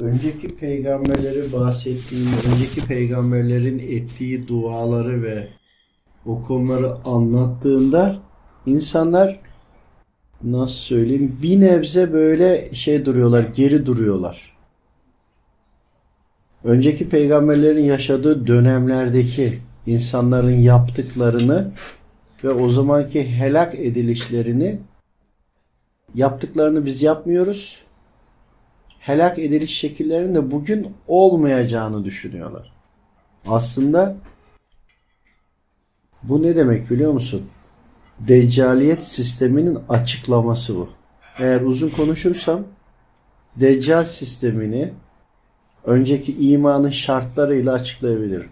önceki peygamberleri bahsettiğim, önceki peygamberlerin ettiği duaları ve o konuları anlattığında insanlar nasıl söyleyeyim bir nebze böyle şey duruyorlar, geri duruyorlar. Önceki peygamberlerin yaşadığı dönemlerdeki insanların yaptıklarını ve o zamanki helak edilişlerini yaptıklarını biz yapmıyoruz. Helak ediliş şekillerinin de bugün olmayacağını düşünüyorlar. Aslında bu ne demek biliyor musun? Deccaliyet sisteminin açıklaması bu. Eğer uzun konuşursam Deccal sistemini önceki imanın şartlarıyla açıklayabilirim.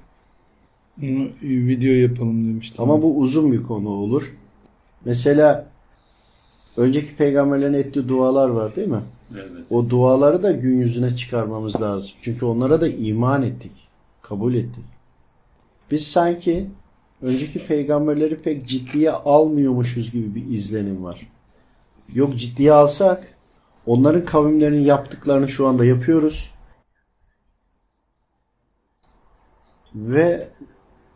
Bunu video yapalım demiştim. Ama bu uzun bir konu olur. Mesela önceki peygamberlerin ettiği dualar var değil mi? Evet. O duaları da gün yüzüne çıkarmamız lazım. Çünkü onlara da iman ettik. Kabul ettik. Biz sanki önceki peygamberleri pek ciddiye almıyormuşuz gibi bir izlenim var. Yok ciddiye alsak onların kavimlerinin yaptıklarını şu anda yapıyoruz. Ve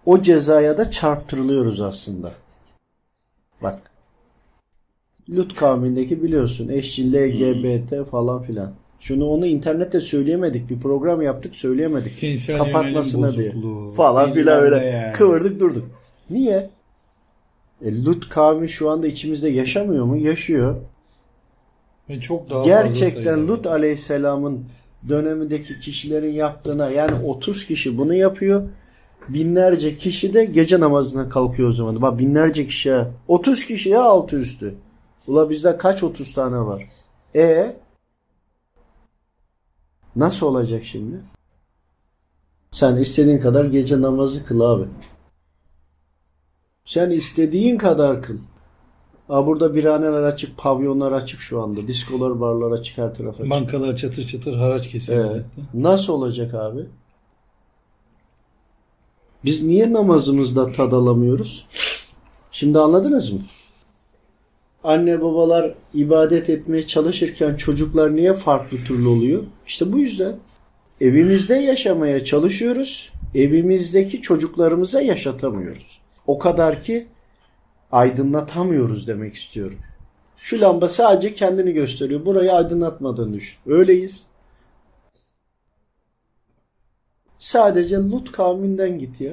o cezaya da çarptırılıyoruz aslında. Bak. Lut kavmindeki biliyorsun eşcil, LGBT falan filan. Şunu onu internette söyleyemedik. Bir program yaptık söyleyemedik. Cinsel Kapatmasına diye. Falan filan öyle yani. kıvırdık durduk. Niye? E, Lut kavmi şu anda içimizde yaşamıyor mu? Yaşıyor. Ve çok daha Gerçekten. Lut Aleyhisselam'ın dönemindeki kişilerin yaptığına yani 30 kişi bunu yapıyor. Binlerce kişi de gece namazına kalkıyor o zaman. Bak binlerce kişi ha. 30 kişi ya altı üstü. Ula bizde kaç 30 tane var? E nasıl olacak şimdi? Sen istediğin kadar gece namazı kıl abi. Sen istediğin kadar kıl. Aa, burada birhaneler açık, pavyonlar açık şu anda. Diskolar, barlar açık her taraf açık. Bankalar çatır çatır haraç kesiyor. Evet. Nasıl olacak abi? Biz niye namazımızda tad alamıyoruz? Şimdi anladınız mı? Anne babalar ibadet etmeye çalışırken çocuklar niye farklı türlü oluyor? İşte bu yüzden. Evimizde yaşamaya çalışıyoruz. Evimizdeki çocuklarımıza yaşatamıyoruz. O kadar ki aydınlatamıyoruz demek istiyorum. Şu lamba sadece kendini gösteriyor. Burayı aydınlatmadan düşün. Öyleyiz. Sadece Lut kavminden git ya.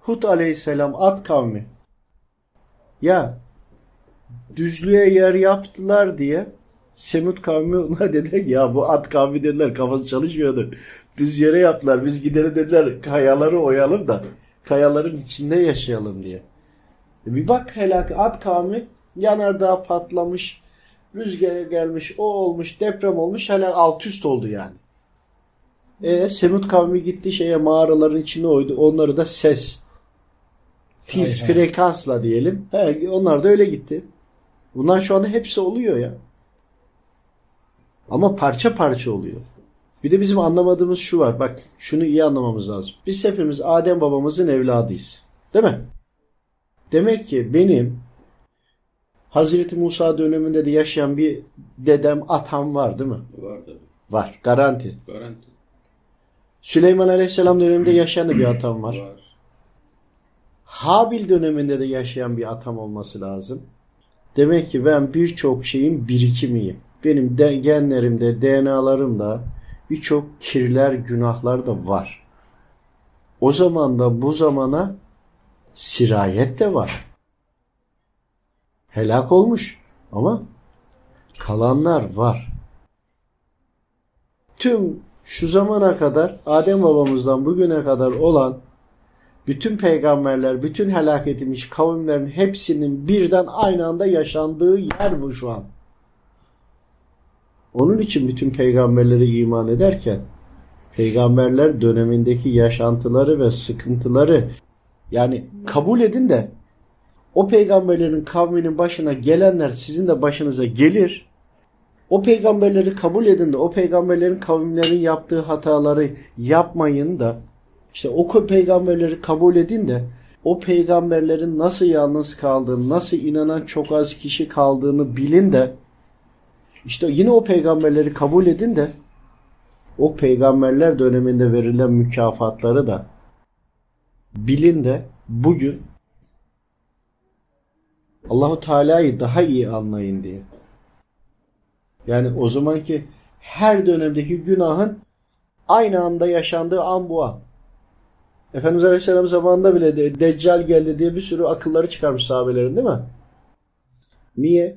Hud aleyhisselam at kavmi. Ya düzlüğe yer yaptılar diye Semut kavmi ona dediler ki, ya bu at kavmi dediler kafası çalışmıyordu. Düz yere yaptılar. Biz gideri dediler kayaları oyalım da kayaların içinde yaşayalım diye. E bir bak helak at kavmi yanardağ patlamış rüzgar gelmiş o olmuş deprem olmuş helak alt üst oldu yani. E Semut kavmi gitti şeye mağaraların içine oydu. Onları da ses tiz frekansla diyelim. He, onlar da öyle gitti. Bunlar şu anda hepsi oluyor ya. Ama parça parça oluyor. Bir de bizim anlamadığımız şu var. Bak şunu iyi anlamamız lazım. Biz hepimiz Adem babamızın evladıyız. Değil mi? Demek ki benim Hazreti Musa döneminde de yaşayan bir dedem, atam var değil mi? Var tabii. Var. Garanti. Garanti. Süleyman Aleyhisselam döneminde yaşayan bir atam var. Var. Habil döneminde de yaşayan bir atam olması lazım. Demek ki ben birçok şeyin birikimiyim. Benim de, genlerimde, DNA'larımda birçok kirler, günahlar da var. O zaman da bu zamana sirayet de var. Helak olmuş ama kalanlar var. Tüm şu zamana kadar Adem babamızdan bugüne kadar olan bütün peygamberler, bütün helak edilmiş kavimlerin hepsinin birden aynı anda yaşandığı yer bu şu an. Onun için bütün peygamberlere iman ederken peygamberler dönemindeki yaşantıları ve sıkıntıları yani kabul edin de o peygamberlerin kavminin başına gelenler sizin de başınıza gelir. O peygamberleri kabul edin de o peygamberlerin kavimlerin yaptığı hataları yapmayın da işte o peygamberleri kabul edin de o peygamberlerin nasıl yalnız kaldığını, nasıl inanan çok az kişi kaldığını bilin de işte yine o peygamberleri kabul edin de o peygamberler döneminde verilen mükafatları da bilin de bugün Allahu Teala'yı daha iyi anlayın diye. Yani o zamanki her dönemdeki günahın aynı anda yaşandığı an bu an. Efendimiz Aleyhisselam zamanında bile de Deccal geldi diye bir sürü akılları çıkarmış sahabelerin değil mi? Niye?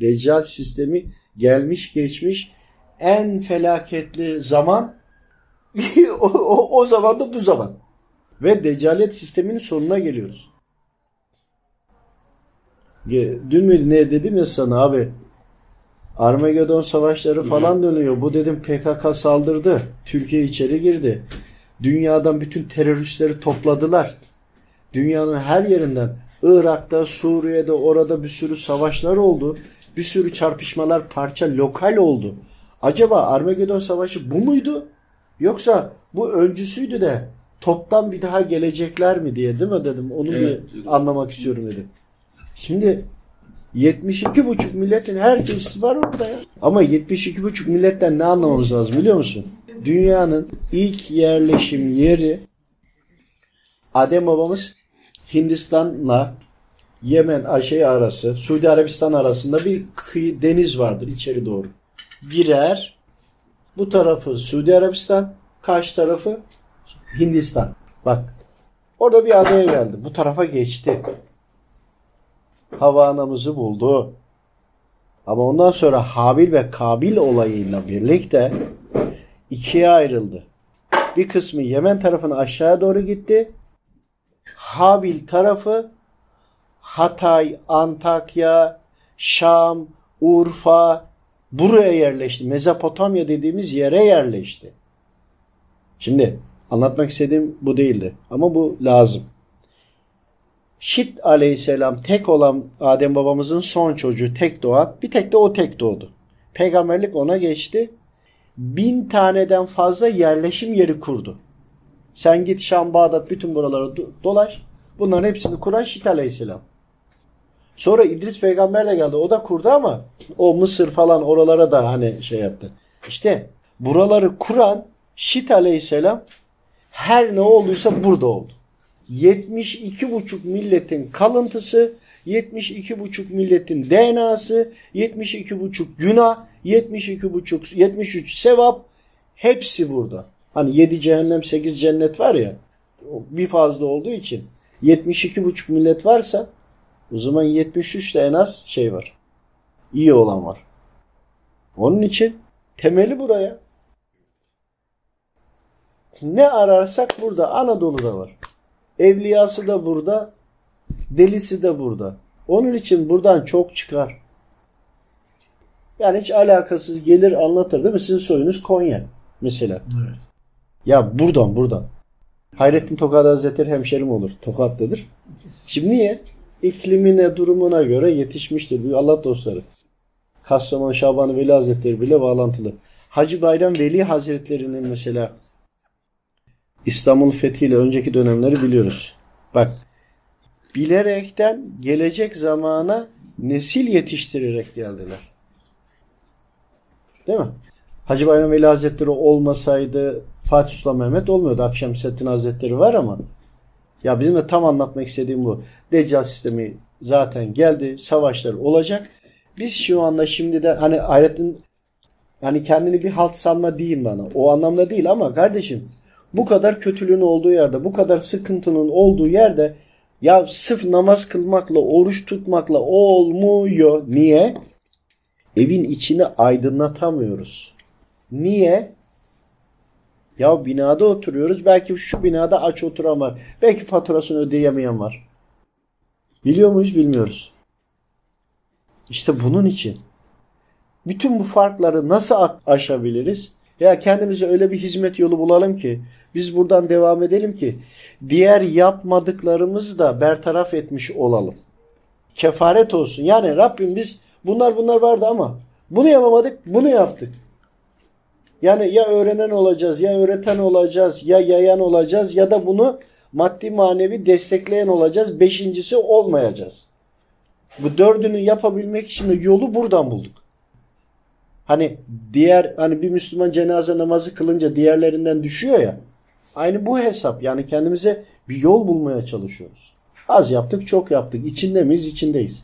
Deccal sistemi gelmiş geçmiş en felaketli zaman o, o, o zaman da bu zaman. Ve deccalet sisteminin sonuna geliyoruz. Dün mü ne dedim ya sana abi Armagedon savaşları falan dönüyor. Bu dedim PKK saldırdı. Türkiye içeri girdi. Dünyadan bütün teröristleri topladılar. Dünyanın her yerinden Irak'ta, Suriye'de, orada bir sürü savaşlar oldu. Bir sürü çarpışmalar parça lokal oldu. Acaba Armagedon Savaşı bu muydu? Yoksa bu öncüsüydü de toptan bir daha gelecekler mi diye değil mi dedim. Onu evet. bir anlamak istiyorum dedim. Şimdi 72,5 milletin herkesi var orada ya. Ama 72,5 milletten ne anlamamız lazım biliyor musun? Dünyanın ilk yerleşim yeri Adem babamız Hindistan'la Yemen şey arası, Suudi Arabistan arasında bir kıyı deniz vardır içeri doğru. Girer. Bu tarafı Suudi Arabistan, karşı tarafı Hindistan. Bak. Orada bir adaya geldi. Bu tarafa geçti. Hava anamızı buldu. Ama ondan sonra Habil ve Kabil olayıyla birlikte ikiye ayrıldı. Bir kısmı Yemen tarafına aşağıya doğru gitti. Habil tarafı Hatay, Antakya, Şam, Urfa buraya yerleşti. Mezopotamya dediğimiz yere yerleşti. Şimdi anlatmak istediğim bu değildi ama bu lazım. Şit aleyhisselam tek olan Adem babamızın son çocuğu tek doğan bir tek de o tek doğdu. Peygamberlik ona geçti. Bin taneden fazla yerleşim yeri kurdu. Sen git Şam, Bağdat bütün buralara dolaş. Bunların hepsini kuran Şit aleyhisselam. Sonra İdris peygamber de geldi. O da kurdu ama o Mısır falan oralara da hani şey yaptı. İşte buraları kuran Şit aleyhisselam her ne olduysa burada oldu. 72,5 milletin kalıntısı, 72,5 milletin DNA'sı, 72,5 günah, 72,5 73 sevap hepsi burada. Hani 7 cehennem 8 cennet var ya bir fazla olduğu için 72,5 millet varsa o zaman 73 de en az şey var. İyi olan var. Onun için temeli buraya. Ne ararsak burada. Anadolu'da var. Evliyası da burada. Delisi de burada. Onun için buradan çok çıkar. Yani hiç alakasız gelir anlatır değil mi? Sizin soyunuz Konya mesela. Evet. Ya buradan buradan. Hayrettin Tokat Hazretleri hemşerim olur. Tokat'tadır. Şimdi niye? iklimine, durumuna göre yetişmiştir. Allah dostları. Kastamonu Şaban Veli Hazretleri bile bağlantılı. Hacı Bayram Veli Hazretleri'nin mesela İstanbul fethiyle önceki dönemleri biliyoruz. Bak bilerekten gelecek zamana nesil yetiştirerek geldiler. Değil mi? Hacı Bayram Veli Hazretleri olmasaydı Fatih Sultan Mehmet olmuyordu. Akşam Hazretleri var ama ya bizim de tam anlatmak istediğim bu. Deccal sistemi zaten geldi. Savaşlar olacak. Biz şu anda şimdi de hani ayetin hani kendini bir halt sanma diyeyim bana. O anlamda değil ama kardeşim bu kadar kötülüğün olduğu yerde, bu kadar sıkıntının olduğu yerde ya sırf namaz kılmakla, oruç tutmakla olmuyor. Niye? Evin içini aydınlatamıyoruz. Niye? Ya binada oturuyoruz. Belki şu binada aç oturan var. Belki faturasını ödeyemeyen var. Biliyor muyuz? Bilmiyoruz. İşte bunun için bütün bu farkları nasıl aşabiliriz? Ya kendimize öyle bir hizmet yolu bulalım ki biz buradan devam edelim ki diğer yapmadıklarımızı da bertaraf etmiş olalım. Kefaret olsun. Yani Rabbim biz bunlar bunlar vardı ama bunu yapamadık, bunu yaptık. Yani ya öğrenen olacağız, ya öğreten olacağız, ya yayan olacağız ya da bunu maddi manevi destekleyen olacağız. Beşincisi olmayacağız. Bu dördünü yapabilmek için de yolu buradan bulduk. Hani diğer hani bir Müslüman cenaze namazı kılınca diğerlerinden düşüyor ya. Aynı bu hesap. Yani kendimize bir yol bulmaya çalışıyoruz. Az yaptık, çok yaptık. İçinde miyiz? İçindeyiz.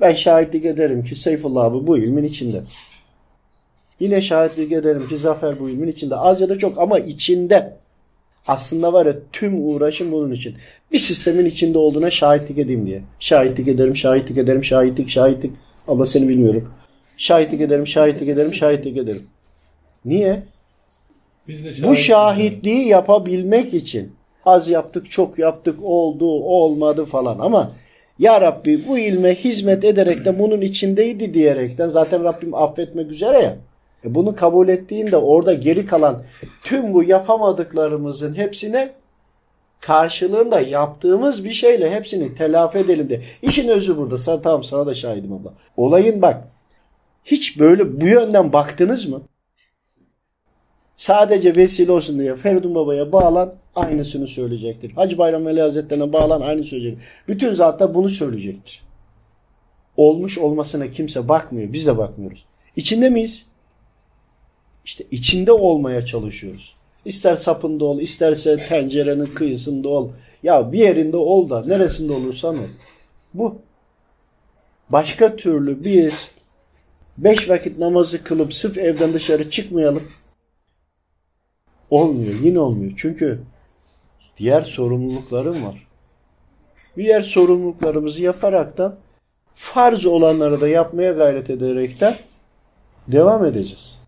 Ben şahitlik ederim ki Seyfullah abi bu ilmin içinde. Yine şahitlik ederim ki Zafer bu ilmin içinde. Az ya da çok ama içinde. Aslında var ya tüm uğraşım bunun için. Bir sistemin içinde olduğuna şahitlik edeyim diye. Şahitlik ederim, şahitlik ederim, şahitlik, şahitlik. Ama seni bilmiyorum. Şahitlik ederim, şahitlik ederim, şahitlik ederim. Niye? Biz de Bu şahit- şahitliği yapabilmek için az yaptık, çok yaptık, oldu, olmadı falan ama ya Rabbi bu ilme hizmet ederek de bunun içindeydi diyerekten zaten Rabbim affetmek üzere ya. E bunu kabul ettiğinde orada geri kalan tüm bu yapamadıklarımızın hepsine karşılığında yaptığımız bir şeyle hepsini telafi edelim de. İşin özü burada. Sen, tamam sana da şahidim abla. Olayın bak. Hiç böyle bu yönden baktınız mı? Sadece vesile olsun diye Feridun Baba'ya bağlan aynısını söyleyecektir. Hacı Bayram Veli Hazretleri'ne bağlan aynı söyleyecektir. Bütün zatlar bunu söyleyecektir. Olmuş olmasına kimse bakmıyor. Biz de bakmıyoruz. İçinde miyiz? İşte içinde olmaya çalışıyoruz. İster sapında ol, isterse tencerenin kıyısında ol. Ya bir yerinde ol da neresinde olursan ol. Bu. Başka türlü biz beş vakit namazı kılıp sırf evden dışarı çıkmayalım. Olmuyor. Yine olmuyor. Çünkü diğer sorumluluklarım var. Diğer sorumluluklarımızı yaparaktan farz olanları da yapmaya gayret ederekten devam edeceğiz.